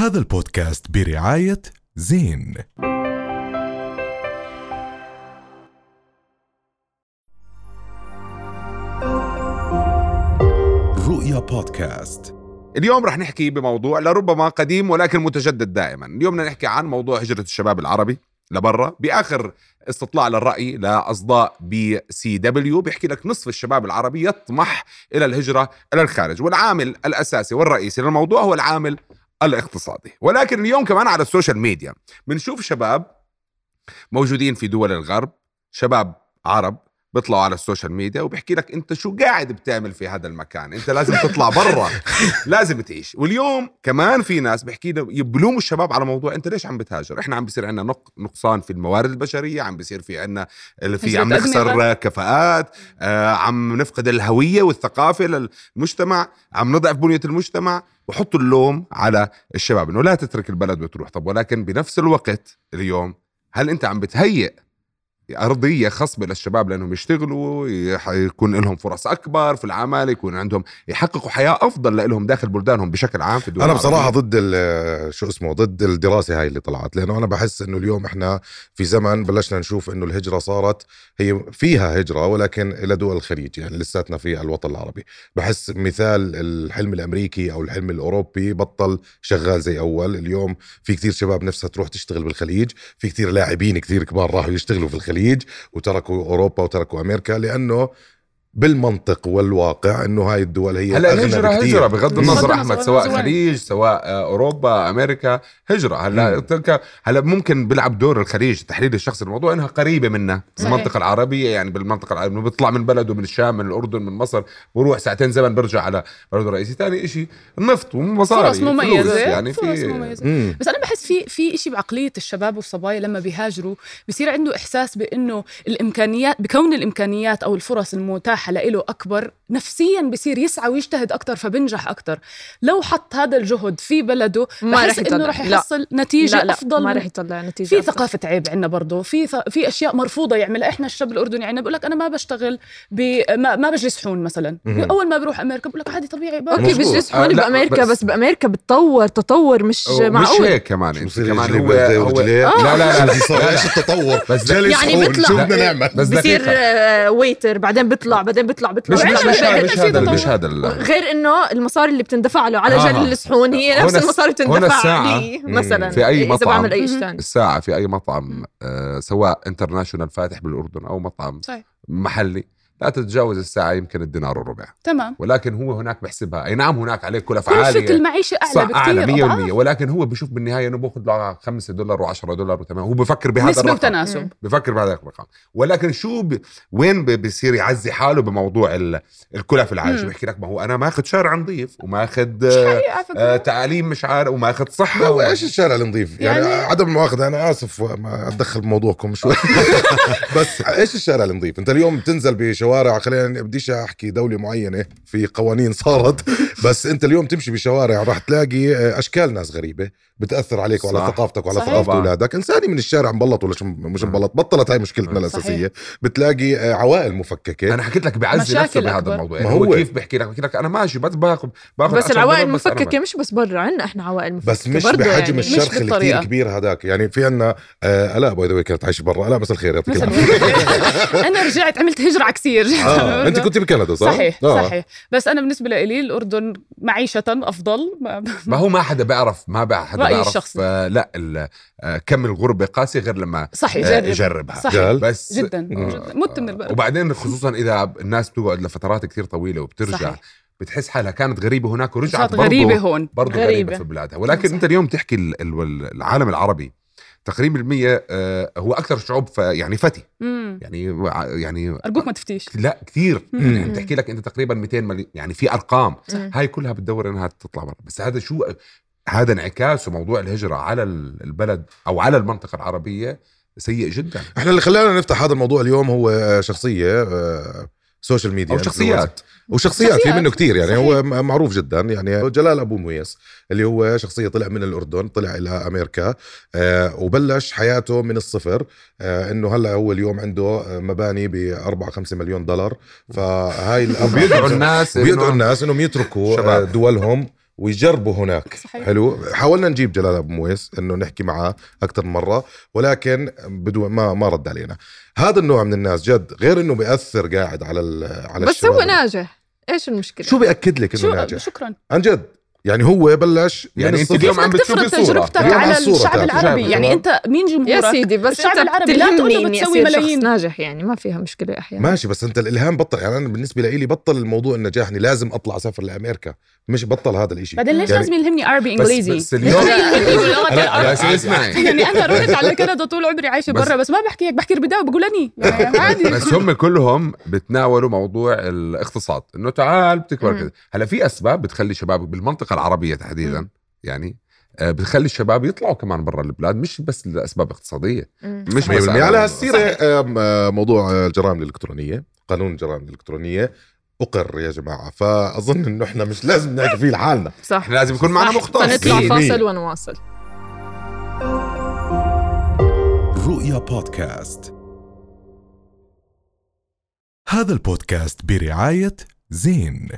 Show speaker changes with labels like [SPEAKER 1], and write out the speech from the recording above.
[SPEAKER 1] هذا البودكاست برعاية زين. رؤيا بودكاست.
[SPEAKER 2] اليوم رح نحكي بموضوع لربما قديم ولكن متجدد دائما. اليوم بدنا نحكي عن موضوع هجرة الشباب العربي لبرا. بآخر استطلاع للرأي لأصداء BCW بيحكي لك نصف الشباب العربي يطمح إلى الهجرة إلى الخارج. والعامل الأساسي والرئيسي للموضوع هو العامل الاقتصادي. ولكن اليوم كمان على ال social media. بنشوف شباب موجودين في دول الغرب شباب عرب بيطلعوا على ال social media وبيحكي لك أنت شو قاعد بتعمل في هذا المكان؟ أنت لازم تطلع برا. لازم تعيش. واليوم كمان في ناس بيحكي لهم يبلوموا الشباب على موضوع أنت ليش عم بتهاجر؟ إحنا عم بيصير عندنا نق- نقصان في الموارد البشرية عم بيصير في عندنا في عم نخسر. كفاءات آه عم نفقد الهوية والثقافة للمجتمع عم نضعف بنية المجتمع وحطوا اللوم على الشباب. إنه لا تترك البلد وتروح. طب ولكن بنفس الوقت اليوم هل أنت عم بتهيئ أرضية خصبة للشباب لأنهم يشتغلوا يكون لهم فرص أكبر في العمل يكون عندهم يحققوا حياة أفضل لهم داخل بلدانهم بشكل عام في الدول
[SPEAKER 3] أنا
[SPEAKER 2] العربية.
[SPEAKER 3] بصراحة ضد ال- شو اسمه ضد الدراسة هاي اللي طلعت لأنه أنا بحس إنه اليوم إحنا في زمن بلشنا نشوف إنه الهجرة صارت هي فيها هجرة ولكن إلى دول الخليج يعني لساتنا في الوطن العربي. بحس مثال الحلم الأمريكي أو الحلم الأوروبي بطل شغال زي أول. اليوم في كتير شباب نفسها تروح تشتغل بالخليج في كتير لاعبين كتير كبار راحوا يشتغلوا في الخليج. وتركوا أوروبا وتركوا أمريكا لأنه بالمنطق والواقع إنه هاي الدول هي
[SPEAKER 2] هلا
[SPEAKER 3] أغنى
[SPEAKER 2] الهجرة
[SPEAKER 3] بكتير.
[SPEAKER 2] هجرة بغض النظر
[SPEAKER 4] عن
[SPEAKER 2] سواء. خليج سواء آه، أوروبا أمريكا هجرة هلا هلا ممكن بيلعب دور الخليج تحليل الشخص الموضوع إنها قريبة منا
[SPEAKER 4] صحيح.
[SPEAKER 2] المنطقة العربية يعني بالمنطقة العربية بيطلع من بلده من الشام من الأردن من مصر بروح ساعتين زمن برجع على بلده الرئيسي ثاني إشي النفط ومصاري
[SPEAKER 4] فرص مميزة
[SPEAKER 2] فلوس يعني
[SPEAKER 4] فرص
[SPEAKER 2] في
[SPEAKER 4] مميزة
[SPEAKER 3] مم.
[SPEAKER 4] بس أنا بحس في في شيء بعقلية الشباب والصبايا لما بيهاجروا بصير عنده إحساس بإنه الامكانيات بكون الإمكانيات أو الفرص المتاحه له أكبر نفسيا بصير يسعى ويجتهد أكثر فبنجح أكثر لو حط هذا الجهد في بلده
[SPEAKER 5] ما
[SPEAKER 4] بحس
[SPEAKER 5] رح يطلع.
[SPEAKER 4] انه رح
[SPEAKER 5] لا.
[SPEAKER 4] يحصل نتيجة
[SPEAKER 5] لا لا
[SPEAKER 4] أفضل
[SPEAKER 5] ما رح يطلع نتيجة
[SPEAKER 4] في
[SPEAKER 5] أفضل.
[SPEAKER 4] ثقافة عيب عندنا برضه في ث... في أشياء مرفوضة يعملها إحنا الشاب الأردني عندنا بقول لك أنا ما بشتغل ب... ما, ما بجلس حون مثلا. أول ما بروح أمريكا بقول لك عادي طبيعي
[SPEAKER 5] أوكي
[SPEAKER 2] مظبوط.
[SPEAKER 5] بجلس
[SPEAKER 2] آه،
[SPEAKER 5] هون
[SPEAKER 2] لا،
[SPEAKER 5] بأمريكا
[SPEAKER 2] بس-
[SPEAKER 5] بس, بأمريكا بتطور تطور مش
[SPEAKER 2] مش
[SPEAKER 5] معقول
[SPEAKER 2] هيك كمان أنت
[SPEAKER 3] بصير
[SPEAKER 2] كمان هو, هو
[SPEAKER 3] ورجليه؟
[SPEAKER 2] لا لا لا, لا, لا,
[SPEAKER 3] التطور
[SPEAKER 2] بس
[SPEAKER 5] يعني بيطلع-
[SPEAKER 2] بس
[SPEAKER 5] بصير. آه، ويتر بعدين بيطلع بعدين بيطلع بيطلع
[SPEAKER 2] مش مش مش هذا مش هذا. مش هذا
[SPEAKER 5] غير إنه المصاري اللي بتندفع له على
[SPEAKER 2] آه.
[SPEAKER 5] جل الصحون هي نفس المصاري
[SPEAKER 2] هنا
[SPEAKER 5] بتندفع. لي. مثلا
[SPEAKER 2] في أي
[SPEAKER 5] إذا
[SPEAKER 2] مطعم.
[SPEAKER 5] بعمل اي
[SPEAKER 2] الساعة في أي مطعم آه سواء انترناشونال فاتح بالأردن أو مطعم
[SPEAKER 4] صحيح
[SPEAKER 2] محلي لا تتجاوز الساعة يمكن الدينار وربع
[SPEAKER 4] تمام.
[SPEAKER 2] ولكن هو هناك بحسبها. أي نعم هناك عليه كلفة عالية.
[SPEAKER 4] كلفة المعيشة أعلى
[SPEAKER 2] صح
[SPEAKER 4] بكثير
[SPEAKER 2] أعلى 100%
[SPEAKER 4] أضعاف.
[SPEAKER 2] ولكن هو بشوف بالنهاية إنه باخذ له 5 دولار و10 دولار وتمام هو بفكر بهذا
[SPEAKER 4] نسبة
[SPEAKER 2] الرقم.
[SPEAKER 4] وتناسب.
[SPEAKER 2] بفكر بهذا الرقم. ولكن شو ب... وين ب... بصير يعزي حاله بموضوع ال... الكلف العايشه
[SPEAKER 4] مم.
[SPEAKER 2] بيحكي لك ما هو أنا ماخذ شارع نظيف وماخذ
[SPEAKER 4] مش
[SPEAKER 2] آه
[SPEAKER 4] حقيقة على فكرة.
[SPEAKER 2] تعليم مش عارف وماخذ صحة
[SPEAKER 3] هو إيش الشارع النظيف؟ يعني,
[SPEAKER 4] يعني-
[SPEAKER 3] عدم المؤاخذة أنا آسف ما أتدخل بموضوعكم شوي. بس إيش الشارع النظيف؟ أنت اليوم بتنزل بشوارع خلينا بديش أحكي دولة معينة في قوانين صارت بس أنت اليوم تمشي بشوارع راح تلاقي آه، أشكال ناس غريبة بتأثر عليك وعلى. ثقافتك وعلى.
[SPEAKER 2] ثقافة.
[SPEAKER 3] أولادك انساني من الشارع مبلط ولا مش مبلط بطلت هاي مشكلتنا
[SPEAKER 4] صحيح.
[SPEAKER 3] الأساسية بتلاقي آه، عوائل مفككة
[SPEAKER 2] أنا حكيت لك بعزي
[SPEAKER 4] مشاكل
[SPEAKER 2] نفسه بهذا. الموضوع
[SPEAKER 3] ما
[SPEAKER 2] يعني هو
[SPEAKER 3] هو-
[SPEAKER 2] كيف بحكي لك بحكي لك أنا ماشي بس باخذ باخذ
[SPEAKER 5] بس
[SPEAKER 2] 10
[SPEAKER 5] العوائل المفككة مش بس برا عندنا إحنا عوائل مفككة
[SPEAKER 3] بس مش بحجم
[SPEAKER 5] يعني.
[SPEAKER 3] الشرخ اللي. كثير كبير هذاك يعني في عنا آه ألاء باي ذا واي كانت عايشة برا ألاء مساء الخير يعطيك العافية
[SPEAKER 4] أنا رجعت عملت هجرة عكسية
[SPEAKER 3] آه أنت كنت بكندا صح؟
[SPEAKER 4] صحيح
[SPEAKER 3] آه.
[SPEAKER 4] صحيح بس أنا بالنسبة لي الأردن معيشة أفضل ما-
[SPEAKER 2] ما هو ما حدا بيعرف ما بقى حدا
[SPEAKER 4] رأيي
[SPEAKER 2] بيعرف
[SPEAKER 4] الشخصي.
[SPEAKER 2] آه لا آه كم الغربة قاسي غير لما
[SPEAKER 4] صحيح
[SPEAKER 2] آه،
[SPEAKER 4] جرب
[SPEAKER 2] يجربها
[SPEAKER 4] صحيح
[SPEAKER 3] قال؟
[SPEAKER 2] بس
[SPEAKER 4] جدا
[SPEAKER 3] آه.
[SPEAKER 4] جدا مت من البلد
[SPEAKER 2] وبعدين خصوصا إذا الناس بتقعد لفترات كثير طويلة وبترجع
[SPEAKER 4] صحيح.
[SPEAKER 2] بتحس حالها كانت غريبة هناك ورجعت برضه
[SPEAKER 4] غريبة هون
[SPEAKER 2] برضه غريبة.
[SPEAKER 5] غريبة.
[SPEAKER 2] في بلادها ولكن
[SPEAKER 4] صح.
[SPEAKER 2] انت اليوم تحكي ال- ال- العالم العربي تقريبا المية آه، هو أكثر شعوب ف- يعني فتي.
[SPEAKER 4] مم.
[SPEAKER 2] يعني يعني
[SPEAKER 4] أرجوك ما تفتيش.
[SPEAKER 2] لا كثير.
[SPEAKER 4] مم.
[SPEAKER 2] يعني بتحكي لك أنت تقريبا 200 مليون يعني في أرقام.
[SPEAKER 5] صح.
[SPEAKER 2] هاي كلها بتدور إنها تطلع برا. بس هذا شو هذا انعكاس موضوع الهجرة على ال- البلد أو على المنطقة العربية سيء جدا.
[SPEAKER 3] إحنا اللي خلانا نفتح هذا الموضوع اليوم هو شخصية آه، social media
[SPEAKER 2] أو شخصيات.
[SPEAKER 3] وشخصيات في. منه كتير يعني.
[SPEAKER 4] صحيح.
[SPEAKER 3] هو معروف جدا يعني. جلال أبو مويس اللي هو شخصية طلع من الأردن طلع إلى أمريكا آه وبلش حياته من الصفر آه إنه هلأ هو اليوم عنده آه، مباني ب 4 5 مليون دولار. فهاي
[SPEAKER 2] بيدعوا الناس
[SPEAKER 3] بيدعوا الناس إنهم يتركوا آه،
[SPEAKER 2] شباب.
[SPEAKER 3] دولهم. ويجربوا هناك.
[SPEAKER 4] صحيح.
[SPEAKER 3] حلو. حاولنا نجيب جلال أبو مويس إنه نحكي معاه أكثر من مرة ولكن بدون ما ما رد علينا. هذا النوع من الناس جد غير إنه بيأثر قاعد على ال- على
[SPEAKER 5] بس
[SPEAKER 3] الشباب.
[SPEAKER 5] هو ناجح. إيش المشكلة؟
[SPEAKER 3] شو بيأكد لك إنه
[SPEAKER 4] شو
[SPEAKER 3] ناجح؟
[SPEAKER 4] شكرا.
[SPEAKER 3] عن جد. يعني هو بلش
[SPEAKER 2] يعني أنت
[SPEAKER 3] الصفر.
[SPEAKER 2] اليوم عم بتشوفي صورة.
[SPEAKER 4] تجربتك
[SPEAKER 3] اليوم
[SPEAKER 4] على
[SPEAKER 3] الصورة
[SPEAKER 4] الشعب. العربي
[SPEAKER 2] شايف.
[SPEAKER 4] يعني انت مين
[SPEAKER 5] يا
[SPEAKER 4] جمهورك
[SPEAKER 5] سيدي بس
[SPEAKER 4] الشعب
[SPEAKER 5] انت
[SPEAKER 4] العربي لا تقول بتسوي ملايين.
[SPEAKER 5] ناجح يعني ما فيها مشكله أحيانا
[SPEAKER 3] ماشي بس انت الالهام بطل يعني أنا بالنسبة لي بطل الموضوع النجاح اني لازم اطلع اسافر لامريكا مش بطل هذا الاشي
[SPEAKER 4] بعدين ليش
[SPEAKER 3] يعني
[SPEAKER 4] لازم يلهمني عربي انجليزي
[SPEAKER 2] بس اليوم بس اسمعي
[SPEAKER 4] يعني أنا رحت على كندا طول عمري عايشه
[SPEAKER 2] بس-
[SPEAKER 4] برا بس ما بحكي هيك بحكي البدايه وبقول اني يعني عادي
[SPEAKER 2] بس هم كلهم بتناولوا موضوع الاقتصاد انه تعال بتكبر. كذا هلا في اسباب بتخلي شباب بالمنطقة العربية تحديدا يعني آه، بتخلي الشباب يطلعوا كمان برا البلاد مش بس لأسباب اقتصادية.
[SPEAKER 5] مم.
[SPEAKER 2] مش بس
[SPEAKER 3] على هالسيرة آم، آه، موضوع آه، الجرائم الإلكترونية قانون الجرائم الإلكترونية. أقر يا جماعة فأظن إنه إحنا مش لازم نحكي فيه لحالنا.
[SPEAKER 5] صح.
[SPEAKER 2] إحنا لازم يكون معنا. مختص.
[SPEAKER 5] فنطلع. فاصل ونواصل.
[SPEAKER 1] رؤيا بودكاست. هذا البودكاست برعاية زين.